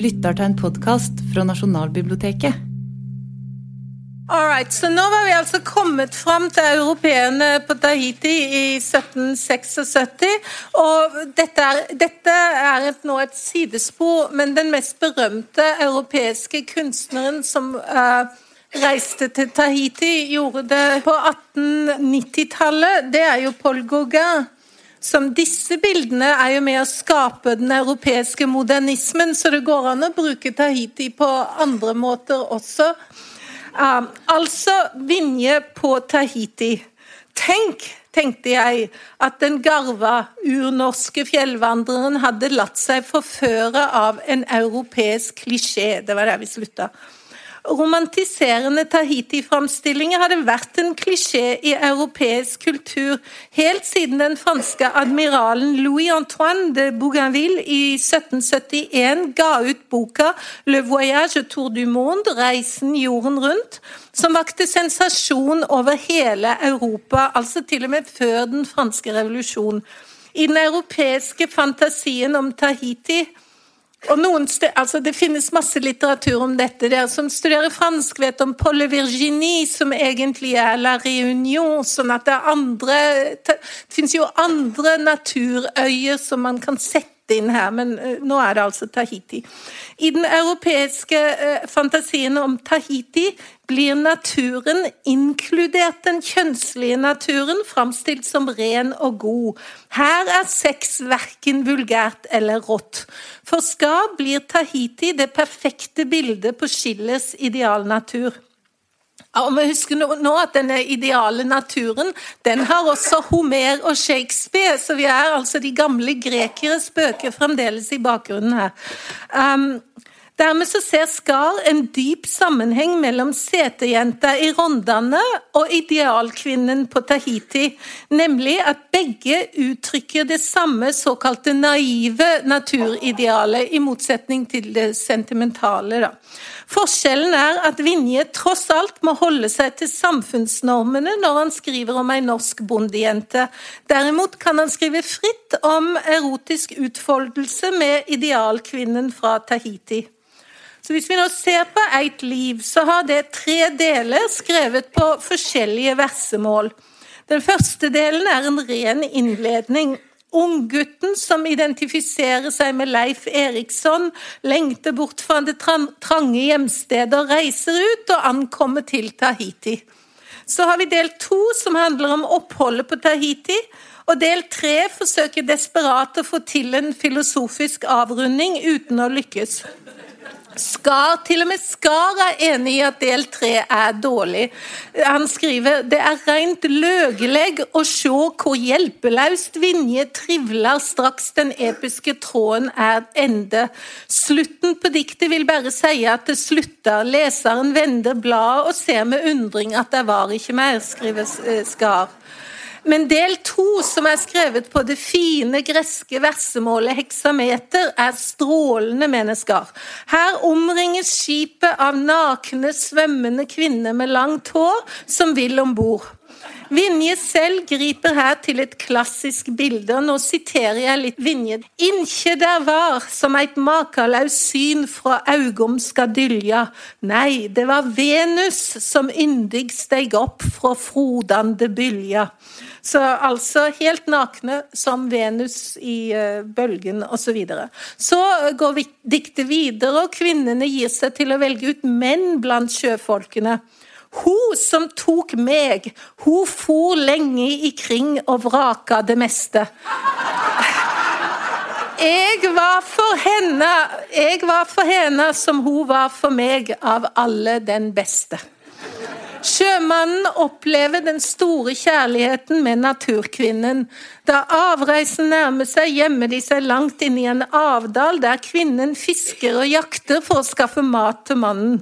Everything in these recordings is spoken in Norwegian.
lytter til en podkast fra Nasjonalbiblioteket. Alright, så Nå var vi altså kommet fram til europeerne på Tahiti i 1776. Og dette er, dette er et, nå et sidespor, men den mest berømte europeiske kunstneren som uh, reiste til Tahiti, gjorde det på 1890-tallet. Det er jo Paul Gauguin som disse bildene er jo med å skape den europeiske modernismen, så det går an å bruke Tahiti på andre måter også. Um, altså Vinje på Tahiti. Tenk, tenkte jeg, at den garva, urnorske fjellvandreren hadde latt seg forføre av en europeisk klisjé. Det var der vi slutta romantiserende Tahiti-framstillinger hadde vært en klisjé i europeisk kultur helt siden den franske admiralen Louis-Antoine de Bougainville i 1771 ga ut boka Le voyage tour du monde, Reisen jorden rundt, som vakte sensasjon over hele Europa, altså til og med før den franske revolusjon. I den europeiske fantasien om Tahiti og noen altså Det finnes masse litteratur om dette. Dere som studerer fransk, vet om Paul Virginie, som egentlig er La Réunion. sånn at det er andre Det finnes jo andre naturøyer som man kan sette inn her, men eh, nå er det altså Tahiti. I den europeiske eh, fantasien om Tahiti blir naturen, inkludert den kjønnslige naturen, framstilt som ren og god. Her er sex verken vulgært eller rått. For skal blir Tahiti det perfekte bildet på Schillers idealnatur. Og vi husker nå at denne ideale naturen den har også Homer og Shakespeare, så vi er altså de gamle grekeres bøker fremdeles i bakgrunnen her. Um, Dermed så ser Skar en dyp sammenheng mellom setejenta i Rondane og idealkvinnen på Tahiti, nemlig at begge uttrykker det samme såkalte naive naturidealet, i motsetning til det sentimentale. Da. Forskjellen er at Vinje tross alt må holde seg til samfunnsnormene når han skriver om ei norsk bondejente. Derimot kan han skrive fritt om erotisk utfoldelse med idealkvinnen fra Tahiti. Så Hvis vi nå ser på Eit liv, så har det tre deler skrevet på forskjellige versemål. Den første delen er en ren innledning. Unggutten som identifiserer seg med Leif Eriksson, lengter bort fra det trange hjemstedet og reiser ut og ankommer til Tahiti. Så har vi del to, som handler om oppholdet på Tahiti. Og del tre forsøker desperat å få til en filosofisk avrunding uten å lykkes. Skar, til og med Skar er enig i at del tre er dårlig. Han skriver det er rent løgelegg å se hvor hjelpeløst Vinje trivler straks den episke tråden er ende. Slutten på diktet vil bare si at det slutter. Leseren vender bladet og ser med undring at det var ikke mer, skriver Skar. Men del to, som er skrevet på det fine greske versemålet heksameter, er strålende mennesker. Her omringes skipet av nakne, svømmende kvinner med langt hår som vil om bord. Vinje selv griper her til et klassisk bilde, og nå siterer jeg litt Vinje. Inkje der var som eit makalaus syn fra augom skal dylja. Nei, det var Venus som yndig steig opp fra frodande bylja. Så altså helt nakne som Venus i uh, bølgen osv. Så, videre. så går diktet videre, og kvinnene gir seg til å velge ut menn blant sjøfolkene. Hun som tok meg, hun for lenge ikring og vraka det meste. Jeg var for henne, jeg var for henne som hun var for meg, av alle den beste. Sjømannen opplever den store kjærligheten med naturkvinnen. Da avreisen nærmer seg, gjemmer de seg langt inne i en avdal der kvinnen fisker og jakter for å skaffe mat til mannen.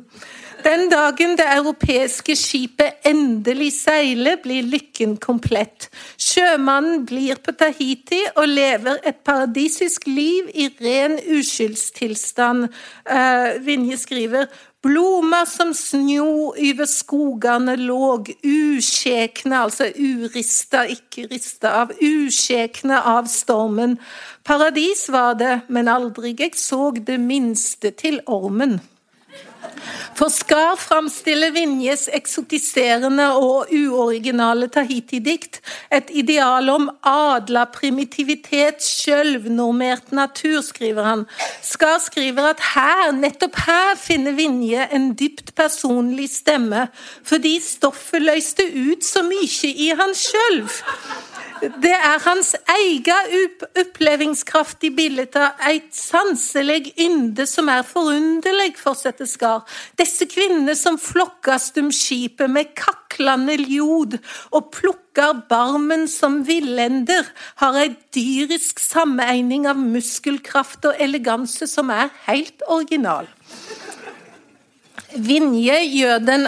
Den dagen det europeiske skipet endelig seiler, blir lykken komplett. Sjømannen blir på Tahiti og lever et paradisisk liv i ren uskyldstilstand. Uh, Vinje skriver Blomar som snjo over skogene låg, uskjekne, altså urista, ikke rista av, uskjekne av stormen. Paradis var det, men aldri jeg så det minste til ormen. For Skar framstiller Vinjes eksotiserende og uoriginale Tahiti-dikt et ideal om adla primitivitet, sjølvnormert natur, skriver han. Skar skriver at her, nettopp her, finner Vinje en dypt personlig stemme, fordi stoffet løste ut så mye i han sjøl. Det er hans egen opplevingskraft i bildet, et sanselig ynde som er forunderlig, fortsetter Skar. Disse kvinnene som flokkes om skipet med kaklende ljod og plukker barmen som villender, har ei dyrisk sammeegning av muskelkraft og eleganse som er helt original. Vinje gjør den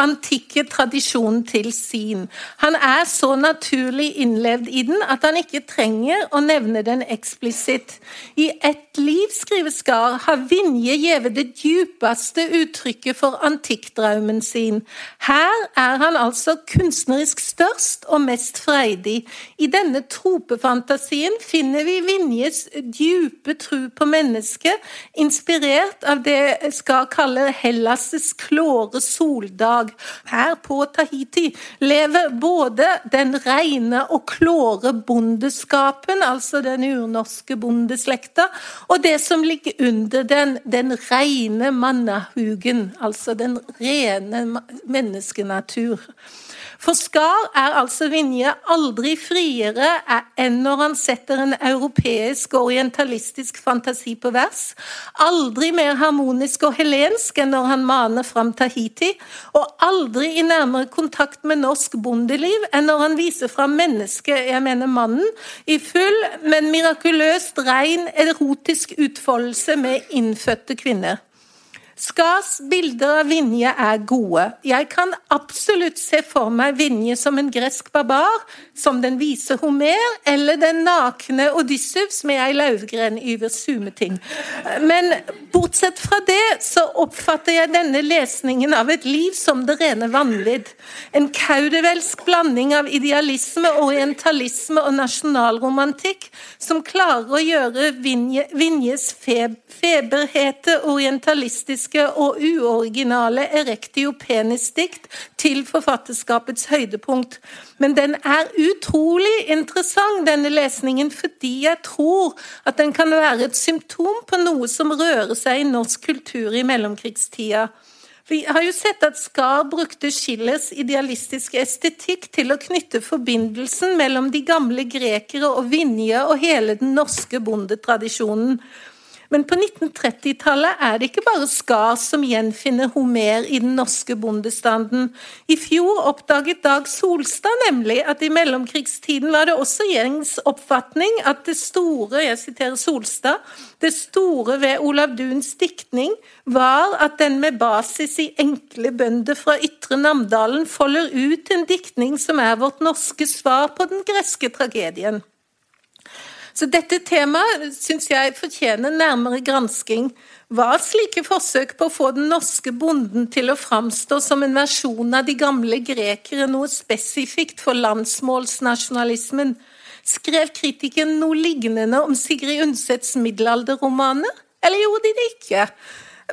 antikke tradisjonen til sin. Han er så naturlig innlevd i den at han ikke trenger å nevne den eksplisitt. I ett liv, skriver Skar, har Vinje gitt det djupeste uttrykket for antikkdraumen sin. Her er han altså kunstnerisk størst og mest freidig. I denne tropefantasien finner vi Vinjes djupe tro på mennesket, inspirert av det Skar kaller Hellas Hellas' klåre soldag. Her på Tahiti lever både den rene og klåre bondeskapen, altså den urnorske bondeslekta, og det som ligger under den, den rene mannahugen, altså den rene menneskenatur. For Skar er altså Vinje aldri friere enn når han setter en europeisk orientalistisk fantasi på vers, aldri mer harmonisk og helensk enn når han maner fram Tahiti, og aldri i nærmere kontakt med norsk bondeliv enn når han viser fram mennesket, jeg mener mannen, i full, men mirakuløst rein erotisk utfoldelse med innfødte kvinner. Skars bilder av Vinje er gode. Jeg kan absolutt se for meg Vinje som en gresk barbar, som den vise Homer, eller den nakne Odyssevs med ei lauvgren over sumeting. Men bortsett fra det, så oppfatter jeg denne lesningen av et liv som det rene vanvidd. En kaudevelsk blanding av idealisme, orientalisme og nasjonalromantikk, som klarer å gjøre Vinje, Vinjes feberhete orientalistiske poetiske og uoriginale erectio penis-dikt til forfatterskapets høydepunkt. Men den er utrolig interessant, denne lesningen, fordi jeg tror at den kan være et symptom på noe som rører seg i norsk kultur i mellomkrigstida. Vi har jo sett at Skar brukte Schillers idealistiske estetikk til å knytte forbindelsen mellom de gamle grekere og Vinje og hele den norske bondetradisjonen. Men på 1930-tallet er det ikke bare Skar som gjenfinner Homer i den norske bondestanden. I fjor oppdaget Dag Solstad nemlig at i mellomkrigstiden var det også gjengs oppfatning at det store, jeg siterer Solstad, det store ved Olav Duns diktning var at den med basis i enkle bønder fra Ytre Namdalen folder ut en diktning som er vårt norske svar på den greske tragedien. Så dette temaet syns jeg fortjener nærmere gransking. Var slike forsøk på å få den norske bonden til å framstå som en versjon av de gamle grekere noe spesifikt for landsmålsnasjonalismen? Skrev kritikeren noe lignende om Sigrid Undsets middelalderromaner, eller gjorde de det ikke?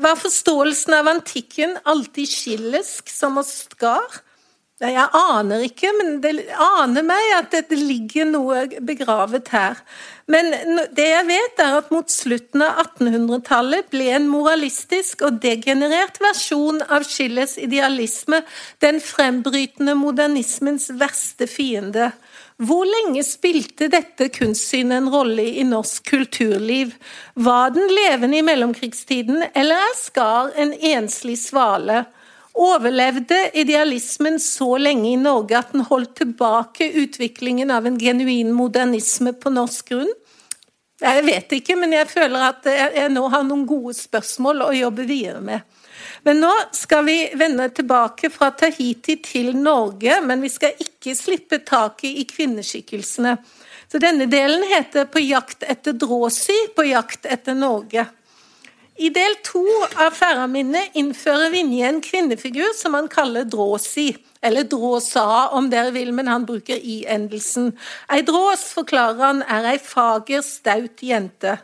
Var forståelsen av antikken alltid skillesk som oss Skar? Jeg aner ikke, men det aner meg at det ligger noe begravet her. Men det jeg vet, er at mot slutten av 1800-tallet ble en moralistisk og degenerert versjon av Schillers idealisme den frembrytende modernismens verste fiende. Hvor lenge spilte dette kunstsynet en rolle i norsk kulturliv? Var den levende i mellomkrigstiden, eller er Skar en enslig svale? Overlevde idealismen så lenge i Norge at den holdt tilbake utviklingen av en genuin modernisme på norsk grunn? Jeg vet ikke, men jeg føler at jeg nå har noen gode spørsmål å jobbe videre med. Men nå skal vi vende tilbake fra Tahiti til Norge, men vi skal ikke slippe taket i kvinneskikkelsene. Så denne delen heter 'På jakt etter Dråsy, på jakt etter Norge'. I del to av Færraminnet innfører Vinje en kvinnefigur som han kaller Dråsi, eller Dråsa om dere vil, men han bruker i-endelsen. Ei drås, forklarer han, er ei fager, staut jente.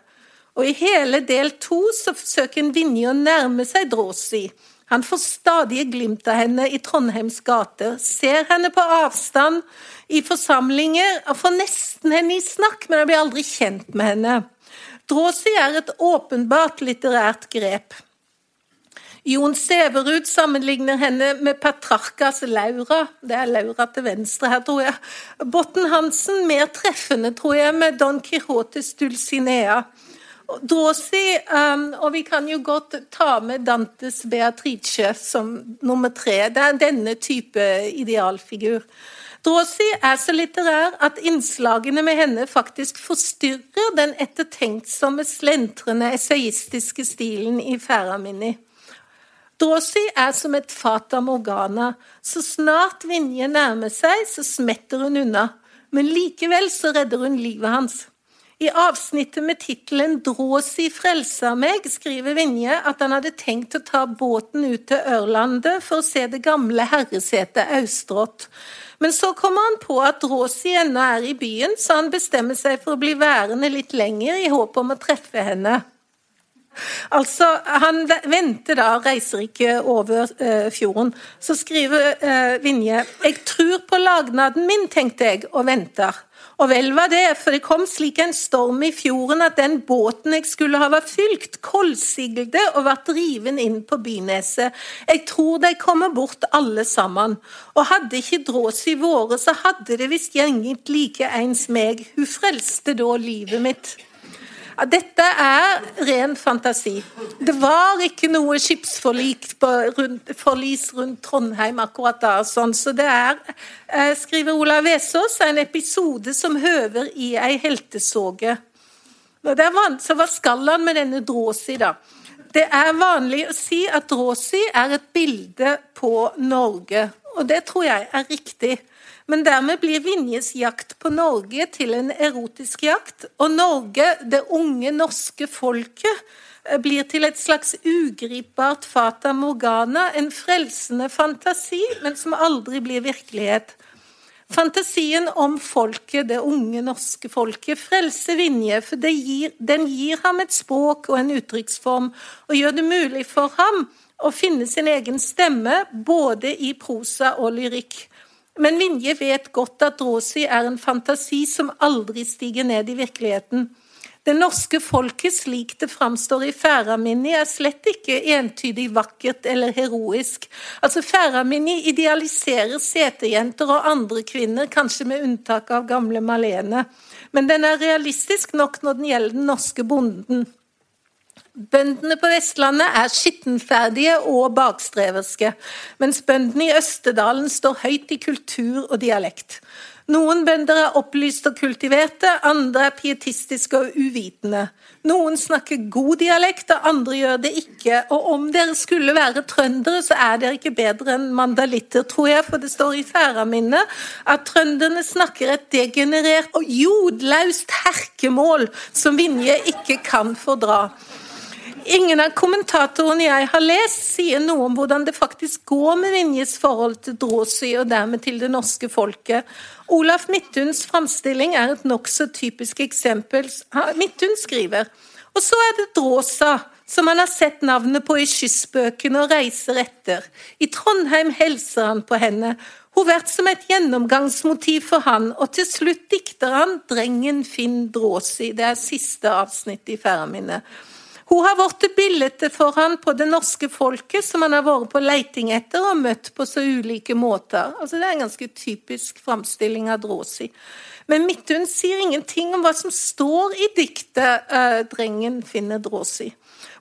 Og i hele del to så forsøker Vinje å nærme seg Dråsi. Han får stadige glimt av henne i Trondheims gater, ser henne på avstand i forsamlinger, og får nesten henne i snakk, men han blir aldri kjent med henne. Dråsi er et åpenbart litterært grep. Jon Sæverud sammenligner henne med Petrarkas Laura. Det er Laura til venstre her, tror jeg. Botten Hansen mer treffende, tror jeg, med Don Quijotes Dulcinea. Dråsi, um, og vi kan jo godt ta med Dantes Beatrice som nummer tre. Det er denne type idealfigur. Dråsi er så litterær at innslagene med henne faktisk forstyrrer den ettertenksomme, slentrende, essayistiske stilen i Færaminni. Dråsi er som et fata morgana. Så snart Vinje nærmer seg, så smetter hun unna. Men likevel så redder hun livet hans. I avsnittet med tittelen 'Dråsi frelsa meg' skriver Vinje at han hadde tenkt å ta båten ut til Ørlandet for å se det gamle herresetet Austrått. Men så kommer han på at Rosi ennå er i byen, så han bestemmer seg for å bli værende litt lenger i håp om å treffe henne. Altså, Han venter da, reiser ikke over uh, fjorden. Så skriver uh, Vinje Jeg tror på lagnaden min, tenkte jeg, og venter. Og vel var det, for det kom slik en storm i fjorden at den båten jeg skulle ha vært fylt, koldsiglte og vært driven inn på Byneset. Jeg tror de kommer bort alle sammen. Og hadde ikke Dråsi vært, så hadde det visst gjengitt like ens meg. Hun frelste da livet mitt. Dette er ren fantasi. Det var ikke noe skipsforlis rundt, rundt Trondheim akkurat da. Sånn. Så det er, eh, skriver Olav Vesaas, en episode som høver i ei heltesåge. Så hva skal han med denne Dråsi, da? Det er vanlig å si at Dråsi er et bilde på Norge, og det tror jeg er riktig. Men dermed blir Vinjes jakt på Norge til en erotisk jakt, og Norge, det unge norske folket, eh, blir til et slags ugripbart fata morgana, en frelsende fantasi, men som aldri blir virkelighet. Fantasien om folket, det unge norske folket, frelser Vinje, for gir, den gir ham et språk og en uttrykksform, og gjør det mulig for ham å finne sin egen stemme, både i prosa og lyrikk. Men Vinje vet godt at Rosi er en fantasi som aldri stiger ned i virkeligheten. Det norske folket slik det framstår i Færaminni, er slett ikke entydig vakkert eller heroisk. Altså Færaminni idealiserer setejenter og andre kvinner, kanskje med unntak av gamle Malene. Men den er realistisk nok når den gjelder den norske bonden. Bøndene på Vestlandet er skittenferdige og bakstreverske, mens bøndene i Østerdalen står høyt i kultur og dialekt. Noen bønder er opplyst og kultiverte, andre er pietistiske og uvitende. Noen snakker god dialekt, og andre gjør det ikke. Og om dere skulle være trøndere, så er dere ikke bedre enn mandalitter, tror jeg, for det står i Færaminnet at trønderne snakker et degenerert og jodlaust herkemål som Vinje ikke kan fordra. Ingen av kommentatorene jeg har lest, sier noe om hvordan det faktisk går med Vinjes forhold til Dråsy og dermed til det norske folket. Olaf Midthuns framstilling er et nokså typisk eksempel. Midthun skriver og så er det Dråsa, som han har sett navnet på i skyssbøkene og reiser etter. I Trondheim hilser han på henne. Hun vært som et gjennomgangsmotiv for han, og til slutt dikter han 'Drengen Finn Dråsi'. Det er siste avsnitt i Færminnet. Hun har blitt bildet for han på det norske folket som han har vært på leiting etter og møtt på så ulike måter. Altså, det er en ganske typisk framstilling av Dråsi. Men Midthun sier ingenting om hva som står i diktet uh, 'Drengen finner Dråsi'.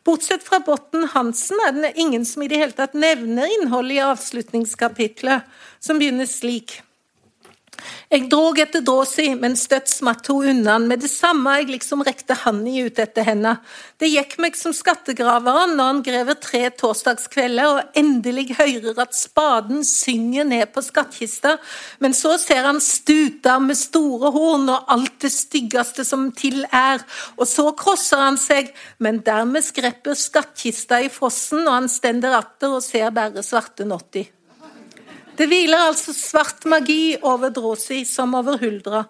Bortsett fra Botten Hansen er det ingen som i det hele tatt nevner innholdet i avslutningskapitlet, som begynner slik. Jeg drog etter dråsa, men støtt smatt hun unna. Med det samme jeg liksom rekte handa ut etter henne. Det gikk meg som skattegraveren når han grever tre torsdagskvelder og endelig hører at spaden synger ned på skattkista, men så ser han stuter med store horn og alt det styggeste som til er, og så krosser han seg, men dermed skrepper skattkista i fossen, og han stender atter og ser bare svarte notti. Det hviler altså svart magi over Drosi som over Huldra.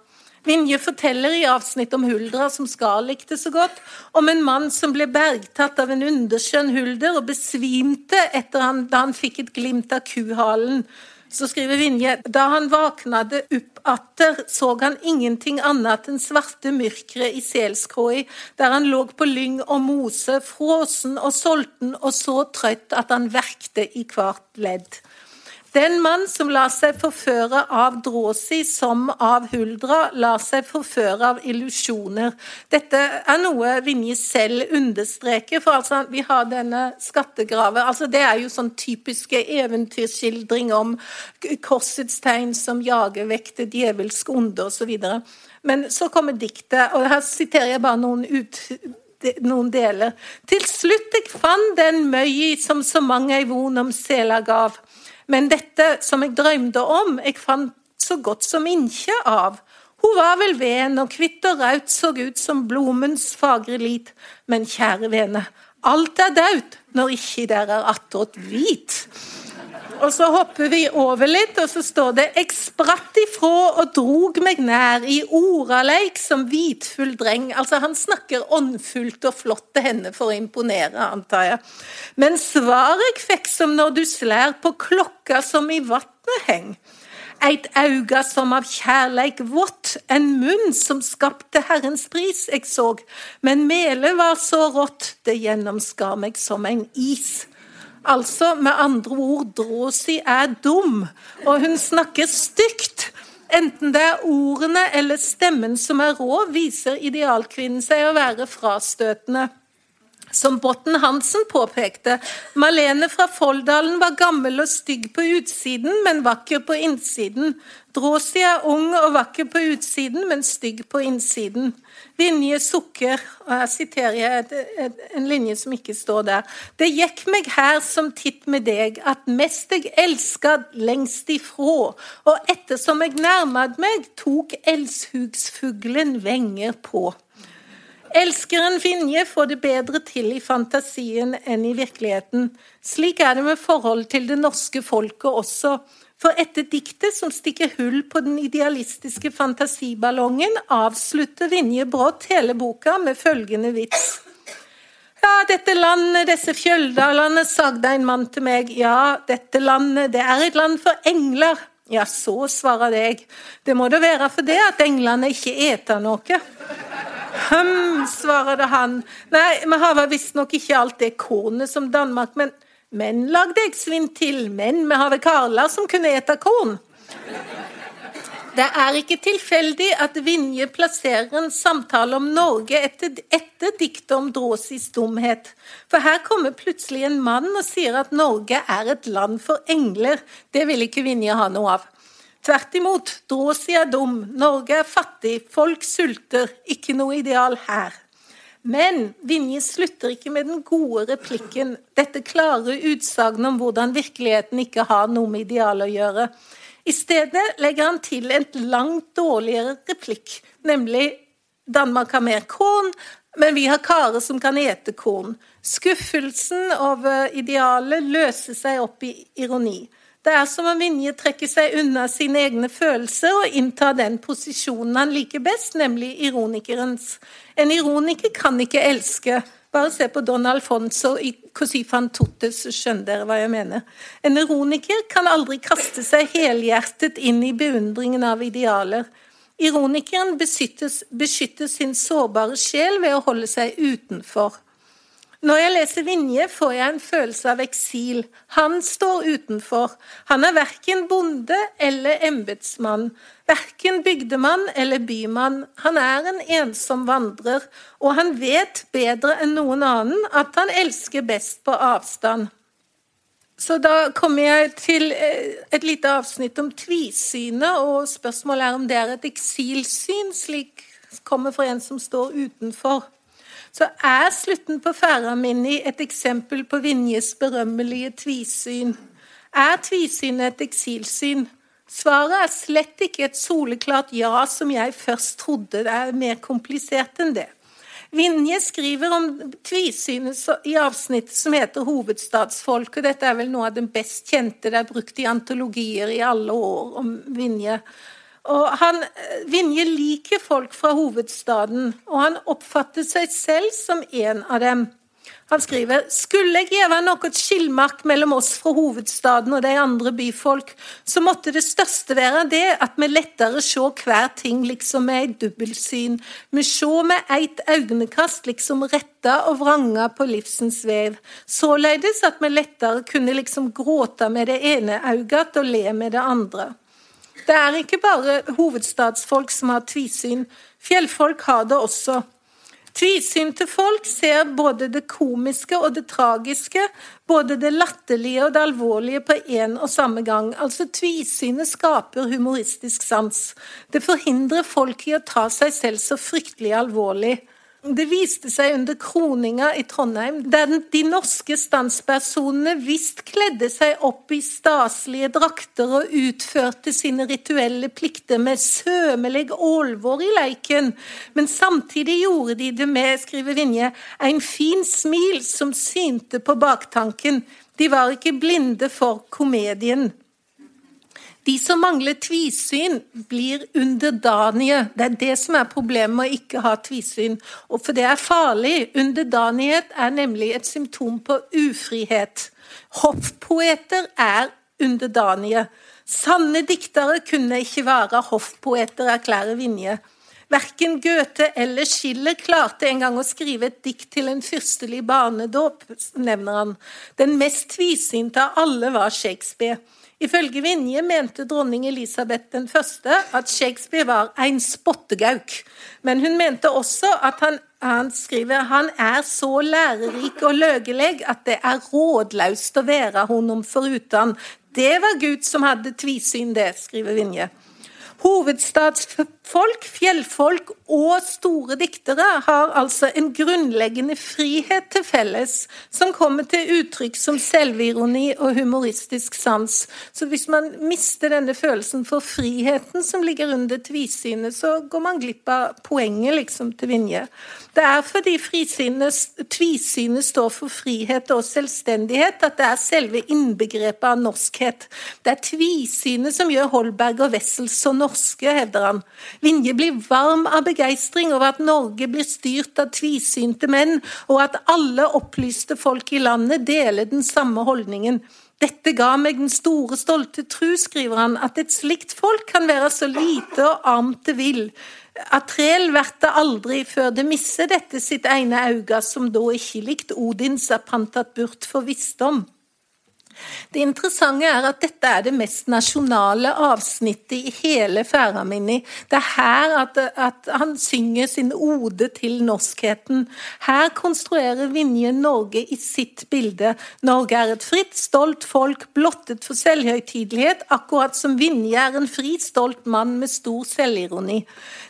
Vinje forteller i avsnitt om Huldra, som Skar likte så godt, om en mann som ble bergtatt av en underskjønn hulder og besvimte etter han, da han fikk et glimt av kuhalen. Så skriver Vinje da han vaknade opp atter, så han ingenting annet enn svarte myrkere i selskråa, der han lå på lyng og mose, frosen og solten og så trøtt at han verkte i hvert ledd. Den mann som lar seg forføre av Dråsi som av Huldra, lar seg forføre av illusjoner. Dette er noe Vinje selv understreker, for altså, vi har denne skattegrave Altså, det er jo sånn typiske eventyrskildring om korsets tegn som jager vekk det djevelske onde, osv. Men så kommer diktet, og her siterer jeg bare noen ut noen deler. Til slutt eg fann den møyi som så mange ei von om sela gav. Men dette som jeg drømte om, jeg fant så godt som ikke av. Hun var vel ven, og kvitt og raut så ut som blomens fagre lit. Men kjære vene, alt er daut når ikke der er attåt hvit. Og så hopper vi over litt, og så står det Jeg spratt ifrå og drog meg nær i oraleik som hvitfull dreng. Altså, han snakker åndfullt og flott til henne for å imponere, antar jeg. Men svaret eg fikk som når du slær på klokka som i vatnet heng. Eit auga som av kjærleik vått, en munn som skapte Herrens pris, eg såg, men melet var så rått, det gjennomskar meg som en is. Altså, med andre ord, Dråsi er dum, og hun snakker stygt. Enten det er ordene eller stemmen som er rå, viser idealkvinnen seg å være frastøtende. Som Botten Hansen påpekte, Malene fra Folldalen var gammel og stygg på utsiden, men vakker på innsiden. Dråsi er ung og vakker på utsiden, men stygg på innsiden. Vinje sukker, og her siterer jeg en linje som ikke står der. Det gikk meg her som titt med deg, at mest jeg elska, lengst ifrå, og ettersom jeg nærmad meg, tok elshugsfuglen venger på. Elskeren Vinje får det bedre til i fantasien enn i virkeligheten. Slik er det med forhold til det norske folket også. For etter diktet som stikker hull på den idealistiske fantasiballongen, avslutter Vinje brått hele boka med følgende vits. Ja, dette landet, disse fjelldalene, sagde en mann til meg. Ja, dette landet, det er et land for engler. Ja, så, svarer jeg. Det må da være for det at englene ikke eter noe. Hm, svarer det han. Nei, vi har visstnok ikke alt det kornet som Danmark, men men lagde jeg svinn til, men vi har vel karler som kunne ete korn. Det er ikke tilfeldig at Vinje plasserer en samtale om Norge etter, etter diktet om Dråsis dumhet. For her kommer plutselig en mann og sier at Norge er et land for engler. Det vil ikke Vinje ha noe av. Tvert imot, Dråsi er dum, Norge er fattig, folk sulter. Ikke noe ideal her. Men Vinje slutter ikke med den gode replikken, dette klare utsagnet om hvordan virkeligheten ikke har noe med ideal å gjøre. I stedet legger han til en langt dårligere replikk, nemlig Danmark har mer korn, men vi har karer som kan ete korn. Skuffelsen over idealet løser seg opp i ironi. Det er som om Vinje trekker seg unna sine egne følelser og inntar den posisjonen han liker best, nemlig ironikerens. En ironiker kan ikke elske. Bare se på Don Alfonso i Così fan tutte, så skjønner dere hva jeg mener. En ironiker kan aldri kaste seg helhjertet inn i beundringen av idealer. Ironikeren beskytter sin sårbare sjel ved å holde seg utenfor. Når jeg leser Vinje, får jeg en følelse av eksil. Han står utenfor. Han er verken bonde eller embetsmann, verken bygdemann eller bymann. Han er en ensom vandrer, og han vet bedre enn noen annen at han elsker best på avstand. Så da kommer jeg til eh, et lite avsnitt om tvisynet, og spørsmålet er om det er et eksilsyn, slik kommer fra en som står utenfor. Så er slutten på Færaminni et eksempel på Vinjes berømmelige tvisyn? Er tvisynet et eksilsyn? Svaret er slett ikke et soleklart ja, som jeg først trodde. Det er mer komplisert enn det. Vinje skriver om tvisynet i avsnittet som heter 'Hovedstadsfolk', og Dette er vel noe av den best kjente. Det er brukt i antologier i alle år om Vinje. Og han, Vinje liker folk fra hovedstaden, og han oppfatter seg selv som en av dem. Han skriver skulle jeg gjøre noe skillmark mellom oss fra hovedstaden og de andre byfolk, så måtte det største være det at vi lettere se hver ting liksom med ei dobbeltsyn. Vi se med eit øynekast liksom retta og vranga på livsens vev. Således at vi lettere kunne liksom gråte med det ene øyet og le med det andre. Det er ikke bare hovedstadsfolk som har tvisyn, fjellfolk har det også. Tvisynte folk ser både det komiske og det tragiske, både det latterlige og det alvorlige på en og samme gang. Altså Tvisynet skaper humoristisk sans. Det forhindrer folk i å ta seg selv så fryktelig alvorlig. Det viste seg under kroninga i Trondheim, der de norske standspersonene visst kledde seg opp i staselige drakter og utførte sine rituelle plikter med sømelig alvor i leiken, men samtidig gjorde de det med, skriver Vinje, en fin smil som synte på baktanken. De var ikke blinde for komedien. De som mangler tvisyn, blir underdanige. Det er det som er problemet med å ikke ha tvisyn. Og for det er farlig. Underdanighet er nemlig et symptom på ufrihet. Hoffpoeter er underdanige. Sanne diktere kunne ikke være hoffpoeter, erklærer Vinje. Verken Goethe eller Schiller klarte engang å skrive et dikt til en fyrstelig barnedåp, nevner han. Den mest tvisynte av alle var Shakespeare. Ifølge Vinje mente dronning Elisabeth den første at Shakespeare var en spottegauk. Men hun mente også at han, han skriver han er så lærerik og løgeleg at det er rådløst å være honom foruten. Det var Gud som hadde tvisyn, det, skriver Vinje. Hovedstadsfolk, fjellfolk og store diktere har altså en grunnleggende frihet til felles, som kommer til uttrykk som selvironi og humoristisk sans. Så hvis man mister denne følelsen for friheten som ligger under tvisynet, så går man glipp av poenget liksom til Vinje. Det er fordi tvisynet står for frihet og selvstendighet, at det er selve innbegrepet av norskhet. Det er tvisynet som gjør Holberg og Wessel så norske, hevder han. Vinje blir varm av begeistring over at Norge blir styrt av tvisynte menn, og at alle opplyste folk i landet deler den samme holdningen. Dette ga meg den store, stolte tru, skriver han, at et slikt folk kan være så lite og armt det vil. Atrel vert det aldri før det misser dette sitt ene auga, som da ikke likt Odins er pantat burt for visdom. Det interessante er at dette er det mest nasjonale avsnittet i hele Færaminni. Det er her at, at, han synger sin ode til norskheten. Her konstruerer Vinje Norge i sitt bilde. Norge er et fritt, stolt folk, blottet for selvhøytidelighet, akkurat som Vinje er en fri, stolt mann med stor selvironi.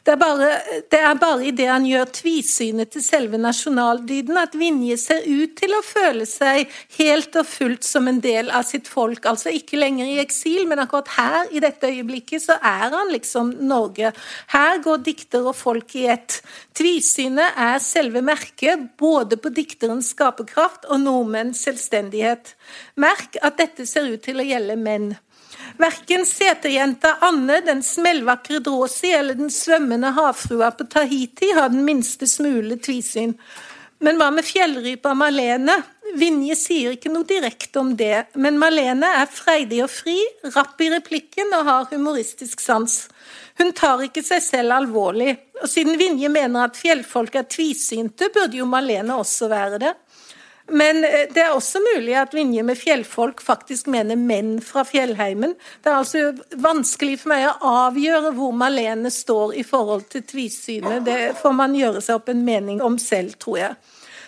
Det er, bare, det er bare i det han gjør tvisynet til selve nasjonaldyden, at Vinje ser ut til å føle seg helt og fullt som en del del av sitt folk. Altså ikke lenger i eksil, men akkurat her, i dette øyeblikket, så er han liksom Norge. Her går dikter og folk i ett. Tvisynet er selve merket både på dikterens skaperkraft og nordmenns selvstendighet. Merk at dette ser ut til å gjelde menn. Verken seterjenta Anne, den smellvakre Dråsi eller den svømmende havfrua på Tahiti har den minste smule tvisyn. Men hva med fjellrypa Malene? Vinje sier ikke noe direkte om det, men Malene er freidig og fri, rapp i replikken og har humoristisk sans. Hun tar ikke seg selv alvorlig, og siden Vinje mener at fjellfolk er tvisynte, burde jo Malene også være det. Men eh, det er også mulig at Vinje med fjellfolk faktisk mener menn fra fjellheimen. Det er altså vanskelig for meg å avgjøre hvor Malene står i forhold til tvisynet. Det får man gjøre seg opp en mening om selv, tror jeg.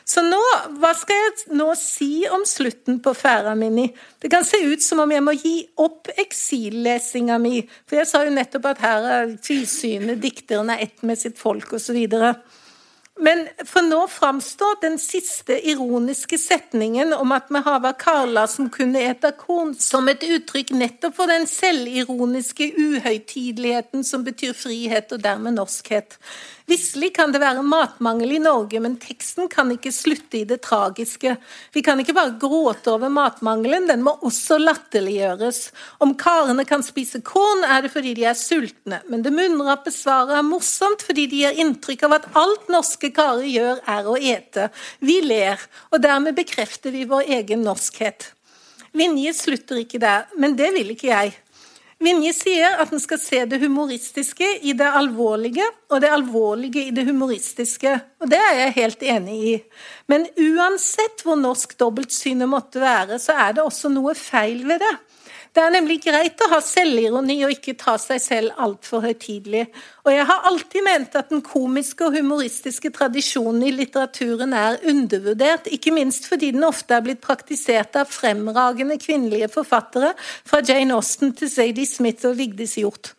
Så nå, hva skal jeg nå si om slutten på ferda mi? Det kan se ut som om jeg må gi opp eksillesinga mi, for jeg sa jo nettopp at her er tilsynet dikteren er ett med sitt folk, osv. Men for nå framstår den siste ironiske setningen om at vi har Karla som kunne ete korn, som et uttrykk nettopp for den selvironiske uhøytideligheten som betyr frihet og dermed norskhet. Visselig kan det være matmangel i Norge, men teksten kan ikke slutte i det tragiske. Vi kan ikke bare gråte over matmangelen, den må også latterliggjøres. Om karene kan spise korn, er det fordi de er sultne, men det munnrappe svaret er morsomt fordi de gir inntrykk av at alt norske karer gjør, er å ete. Vi ler, og dermed bekrefter vi vår egen norskhet. Vinje slutter ikke der, men det vil ikke jeg. Vinje sier at en skal se det humoristiske i det alvorlige, og det alvorlige i det humoristiske. Og det er jeg helt enig i. Men uansett hvor norsk dobbeltsynet måtte være, så er det også noe feil ved det. Det er nemlig greit å ha selvironi og ikke ta seg selv altfor høytidelig. Og jeg har alltid ment at den komiske og humoristiske tradisjonen i litteraturen er undervurdert, ikke minst fordi den ofte er blitt praktisert av fremragende kvinnelige forfattere, fra Jane Austen til Zadie Smith og Vigdis Hjorth.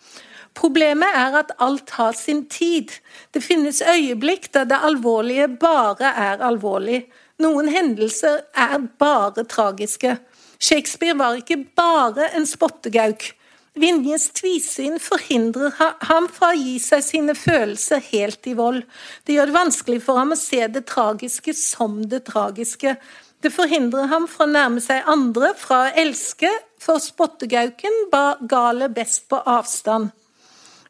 Problemet er at alt har sin tid. Det finnes øyeblikk der det alvorlige bare er alvorlig. Noen hendelser er bare tragiske. Shakespeare var ikke bare en spottegauk. Vinjes tvisyn forhindrer ham fra å gi seg sine følelser helt i vold. Det gjør det vanskelig for ham å se det tragiske som det tragiske. Det forhindrer ham fra å nærme seg andre, fra å elske, for spottegauken ba gale best på avstand.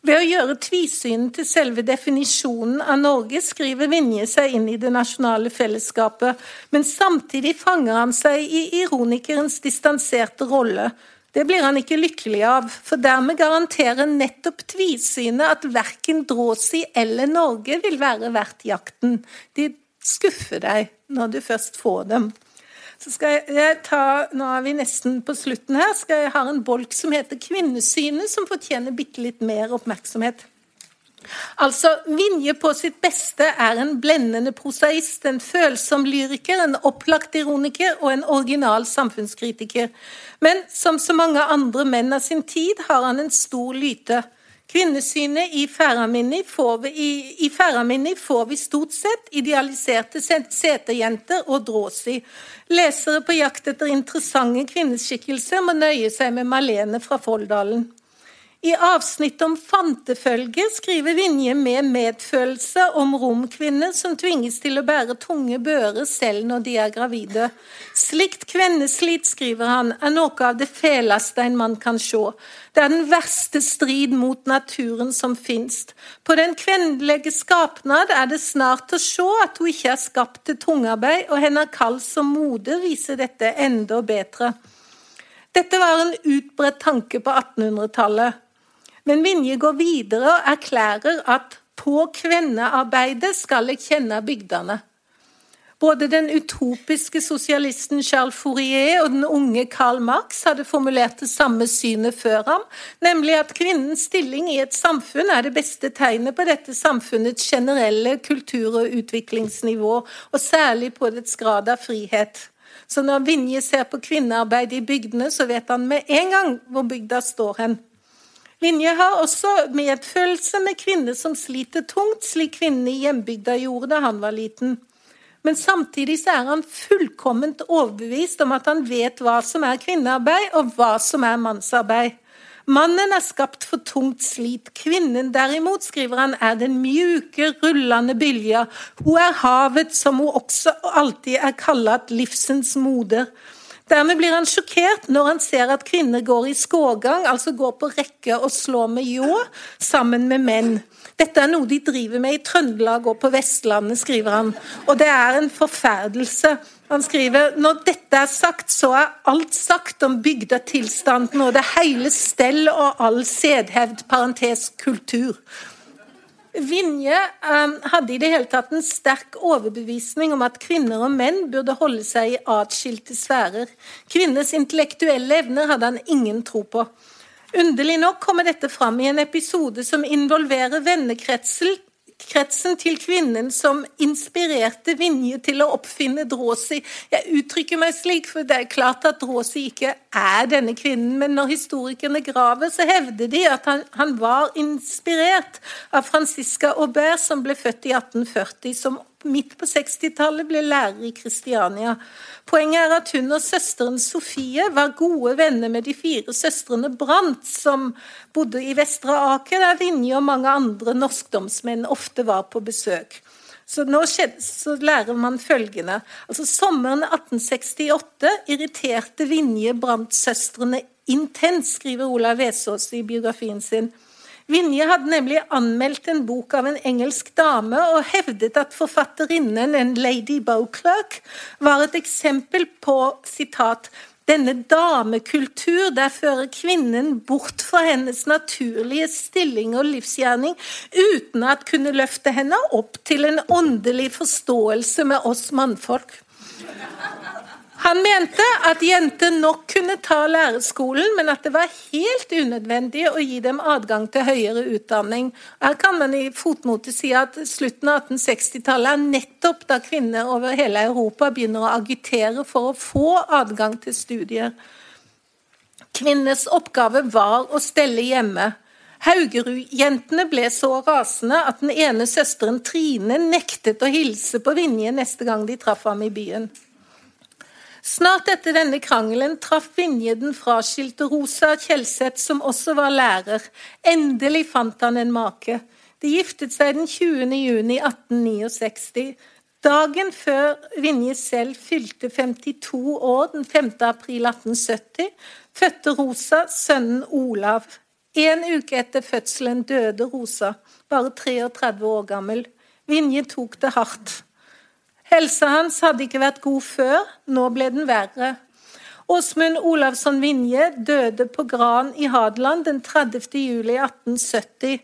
Ved å gjøre tvisynet til selve definisjonen av Norge, skriver Vinje seg inn i det nasjonale fellesskapet, men samtidig fanger han seg i ironikerens distanserte rolle. Det blir han ikke lykkelig av, for dermed garanterer nettopp tvisynet at verken Dråsi eller Norge vil være verdt jakten. De skuffer deg når du først får dem. Så skal jeg ta, Nå er vi nesten på slutten her. skal Jeg ha en bolk som heter Kvinnesynet, som fortjener bitte litt mer oppmerksomhet. Altså, Vinje på sitt beste er en blendende prosaist, en følsom lyriker, en opplagt ironiker og en original samfunnskritiker. Men som så mange andre menn av sin tid har han en stor lyte. Kvinnesynet i Færaminni får, får, vi stort sett idealiserte seterjenter og dråsi. Lesere på jakt etter interessante kvinneskikkelser må nøye seg med Malene fra Folldalen. I avsnittet om fantefølge skriver Vinje med medfølelse om romkvinner som tvinges til å bære tunge bører selv når de er gravide. Slikt kvenneslit, skriver han, er noe av det feleste en mann kan se. Det er den verste strid mot naturen som finst. På den kvennelige skapnad er det snart å se at hun ikke er skapt til tungarbeid, og hennes kall som moder viser dette enda bedre. Dette var en utbredt tanke på 1800-tallet. Men Vinje går videre og erklærer at på kvennearbeidet skal jeg kjenne bygdene. Både den utopiske sosialisten Charles Fourier og den unge Karl Marx hadde formulert det samme synet før ham, nemlig at kvinnens stilling i et samfunn er det beste tegnet på dette samfunnets generelle kultur- og utviklingsnivå, og særlig på dets grad av frihet. Så når Vinje ser på kvinnearbeid i bygdene, så vet han med en gang hvor bygda står hen. Vinje har også medfølelse med kvinner som sliter tungt, slik kvinnene i hjembygda gjorde da han var liten. Men samtidig så er han fullkomment overbevist om at han vet hva som er kvinnearbeid, og hva som er mannsarbeid. Mannen er skapt for tungt slit. Kvinnen derimot, skriver han, er den mjuke, rullende bylja. Hun er havet, som hun også alltid er kalt livsens moder. Dermed blir han sjokkert når han ser at kvinner går i skågang, altså går på rekke og slår med ljå, sammen med menn. Dette er noe de driver med i Trøndelag og på Vestlandet, skriver han. Og det er en forferdelse. Han skriver når dette er sagt, så er alt sagt om bygdetilstanden og det hele stell og all sedhevd, parentes kultur. Vinje um, hadde i det hele tatt en sterk overbevisning om at kvinner og menn burde holde seg i atskilte sfærer. Kvinners intellektuelle evner hadde han ingen tro på. Underlig nok kommer dette fram i en episode som involverer vennekretsen omkretsen til kvinnen som inspirerte Vinje til å oppfinne Dråsi. Jeg uttrykker meg slik, for det er klart at Dråsi ikke er denne kvinnen, men når historikerne graver, så hevder de at han, han var inspirert av Francisca Aubert, som ble født i 1840, som midt på 60-tallet ble lærer i Kristiania. Poenget er at hun og søsteren Sofie var gode venner med de fire søstrene Brandt, som bodde i Vestre Aker, der Vinje og mange andre norskdomsmenn ofte var på besøk. Så nå skjedde, så lærer man følgende. Altså Sommeren 1868 irriterte Vinje Brandt-søstrene intenst, skriver Olav Vesaas i biografien sin. Vinje hadde nemlig anmeldt en bok av en engelsk dame og hevdet at forfatterinnen, en lady Beauclerk, var et eksempel på sitat, denne damekultur der fører kvinnen bort fra hennes naturlige stilling og livsgjerning uten at kunne løfte henne opp til en åndelig forståelse med oss mannfolk. Han mente at jenter nok kunne ta lærerskolen, men at det var helt unødvendig å gi dem adgang til høyere utdanning. Her kan man i fotnote si at slutten av 1860-tallet er nettopp da kvinner over hele Europa begynner å agitere for å få adgang til studier. Kvinnenes oppgave var å stelle hjemme. Haugerud-jentene ble så rasende at den ene søsteren Trine nektet å hilse på Vinje neste gang de traff ham i byen. Snart etter denne krangelen traff Vinje den fraskilte Rosa Kjelseth, som også var lærer. Endelig fant han en make. De giftet seg den 20. juni 1869. Dagen før Vinje selv fylte 52 år, den 5. april 1870, fødte Rosa sønnen Olav. En uke etter fødselen døde Rosa, bare 33 år gammel. Vinje tok det hardt. Helsa hans hadde ikke vært god før, nå ble den verre. Åsmund Olavsson Vinje døde på Gran i Hadeland den 30. juli 1870.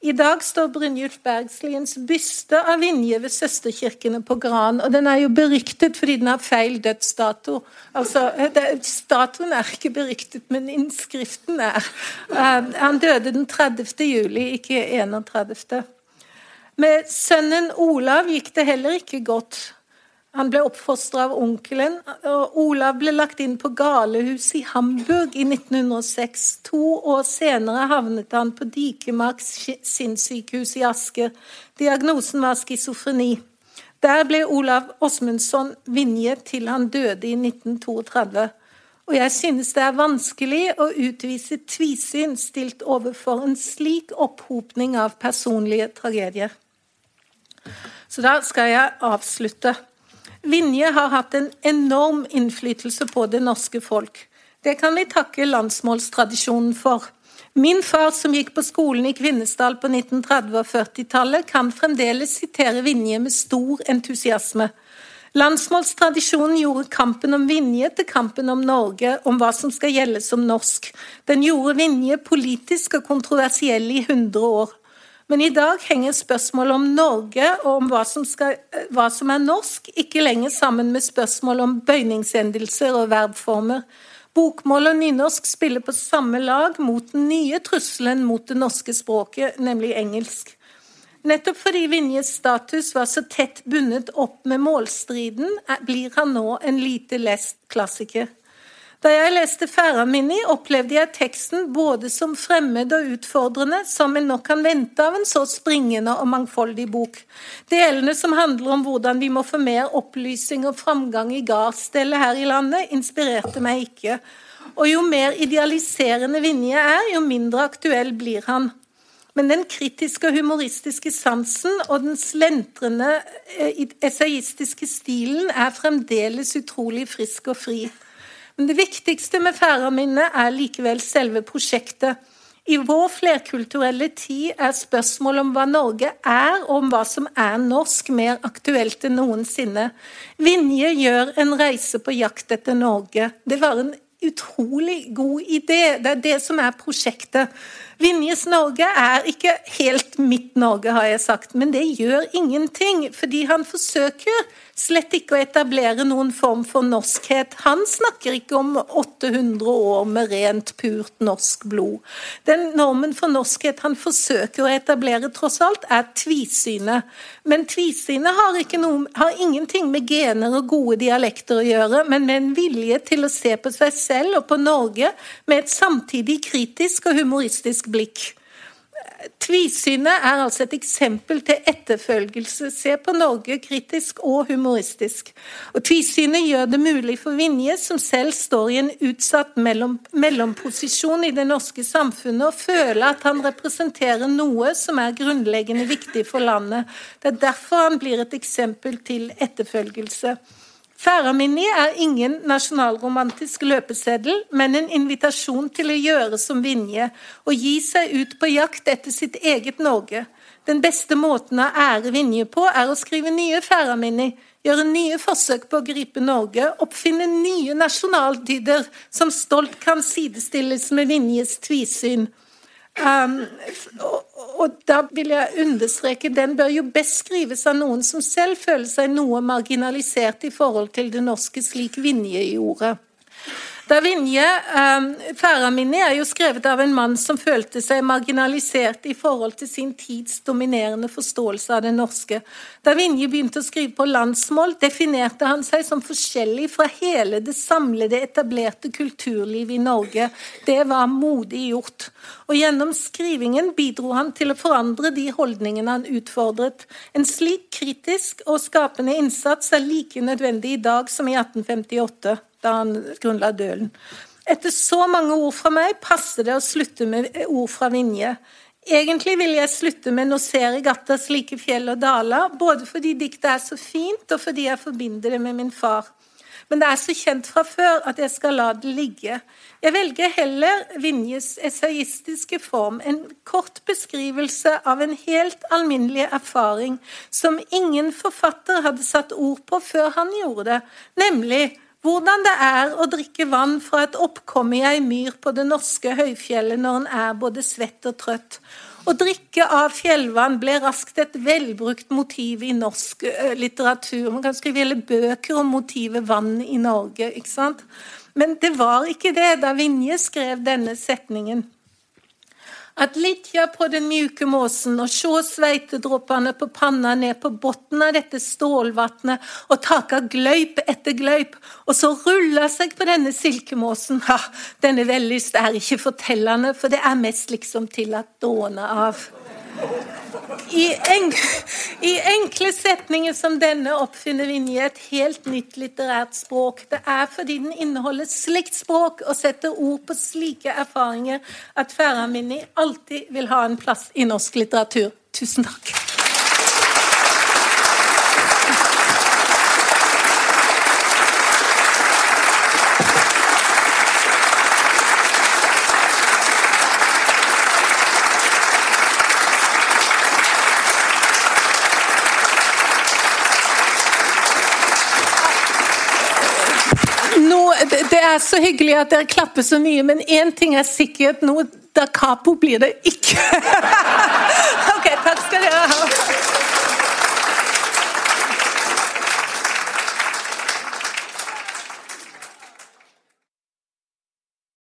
I dag står Brynjulf Bergsliens byste av Vinje ved søsterkirkene på Gran. Og den er jo beryktet fordi den har feil dødsdato. Altså, Statuen er ikke beryktet, men innskriften er. Uh, han døde den 30. juli, ikke 31. Med sønnen Olav gikk det heller ikke godt. Han ble oppfostra av onkelen, og Olav ble lagt inn på galehus i Hamburg i 1906. To år senere havnet han på Dikemarks sinnssykehus i Asker. Diagnosen var schizofreni. Der ble Olav Åsmundsson Vinje til han døde i 1932. Og jeg synes det er vanskelig å utvise tvisyn stilt overfor en slik opphopning av personlige tragedier. Så da skal jeg avslutte. Vinje har hatt en enorm innflytelse på det norske folk. Det kan vi takke landsmålstradisjonen for. Min far, som gikk på skolen i Kvinesdal på 1930- og 40-tallet, kan fremdeles sitere Vinje med stor entusiasme. Landsmålstradisjonen gjorde kampen om Vinje til kampen om Norge, om hva som skal gjelde som norsk. Den gjorde Vinje politisk og kontroversiell i 100 år. Men i dag henger spørsmålet om Norge og om hva som, skal, hva som er norsk, ikke lenger sammen med spørsmål om bøyningsendelser og verbformer. Bokmål og nynorsk spiller på samme lag mot den nye trusselen mot det norske språket, nemlig engelsk. Nettopp fordi Vinjes status var så tett bundet opp med målstriden, blir han nå en lite lest klassiker. Da jeg leste Færamini, opplevde jeg teksten både som fremmed og utfordrende, som en nok kan vente av en så springende og mangfoldig bok. Delene som handler om hvordan vi må få mer opplysning og framgang i gardsstellet her i landet, inspirerte meg ikke. Og jo mer idealiserende Vinje er, jo mindre aktuell blir han. Men den kritiske og humoristiske sansen og den slentrende eh, essayistiske stilen er fremdeles utrolig frisk og fri. Men det viktigste med Færøyminnet er likevel selve prosjektet. I vår flerkulturelle tid er spørsmålet om hva Norge er, og om hva som er norsk, mer aktuelt enn noensinne. Vinje gjør en reise på jakt etter Norge. Det var en utrolig god idé. Det er det som er prosjektet. Vinjes Norge er ikke helt mitt Norge, har jeg sagt, men det gjør ingenting, fordi han forsøker slett ikke å etablere noen form for norskhet. Han snakker ikke om 800 år med rent, purt norsk blod. Den normen for norskhet han forsøker å etablere, tross alt, er tvisynet. Men tvisynet har, har, ingenting med gener og gode dialekter å gjøre, men med en vilje til å se på seg selv og på Norge med et samtidig kritisk og humoristisk blikk. Tvisynet er altså et eksempel til etterfølgelse. Se på Norge kritisk og humoristisk. Og Tvisynet gjør det mulig for Vinje, som selv står i en utsatt mellom, mellomposisjon i det norske samfunnet, å føle at han representerer noe som er grunnleggende viktig for landet. Det er derfor han blir et eksempel til etterfølgelse. Færaminni er ingen nasjonalromantisk løpeseddel, men en invitasjon til å gjøre som Vinje og gi seg ut på jakt etter sitt eget Norge. Den beste måten å ære Vinje på, er å skrive nye Færaminni, gjøre nye forsøk på å gripe Norge, oppfinne nye nasjonaldyder som stolt kan sidestilles med Vinjes tvisyn. Um, og, og, da vil jeg understreke den bør jo best skrives av noen som selv føler seg noe marginalisert i forhold til det norske, slik Vinje gjorde. Da Vinje, um, Færaminni er jo skrevet av en mann som følte seg marginalisert i forhold til sin tids dominerende forståelse av det norske. Da Vinje begynte å skrive på landsmål, definerte han seg som forskjellig fra hele det samlede, etablerte kulturlivet i Norge. Det var modig gjort. Og gjennom skrivingen bidro han til å forandre de holdningene han utfordret. En slik kritisk og skapende innsats er like nødvendig i dag som i 1858 da han grunnla Dølen. Etter så mange ord fra meg passer det å slutte med ord fra Vinje. Egentlig vil jeg slutte med 'Nå ser jeg atter slike fjell og daler', både fordi diktet er så fint, og fordi jeg forbinder det med min far. Men det er så kjent fra før at jeg skal la det ligge. Jeg velger heller Vinjes essayistiske form, en kort beskrivelse av en helt alminnelig erfaring som ingen forfatter hadde satt ord på før han gjorde det, nemlig hvordan det er å drikke vann fra et oppkomme i ei myr på det norske høyfjellet når en er både svett og trøtt. Å drikke av fjellvann ble raskt et velbrukt motiv i norsk litteratur. Man kan skrive hele bøker om motivet vann i Norge. ikke sant? Men det var ikke det da Vinje skrev denne setningen at ligge på den mjuke måsen og se sveitedråpene på panna ned på bunnen av dette stålvannet og take gløyp etter gløyp, og så rulle seg på denne silkemåsen. Ha, denne vellyst er ikke fortellende, for det er mest liksom til at dåne av. I, en, I, enkle setninger som denne oppfinner Vinje et helt nytt litterært språk. Det er fordi den inneholder slikt språk og setter ord på slike erfaringer at Færaminni alltid vil ha en plass i norsk litteratur. Tusen takk. Er så hyggelig at dere klapper så mye, men én ting er sikkert, noe da capo blir det ikke. ok, takk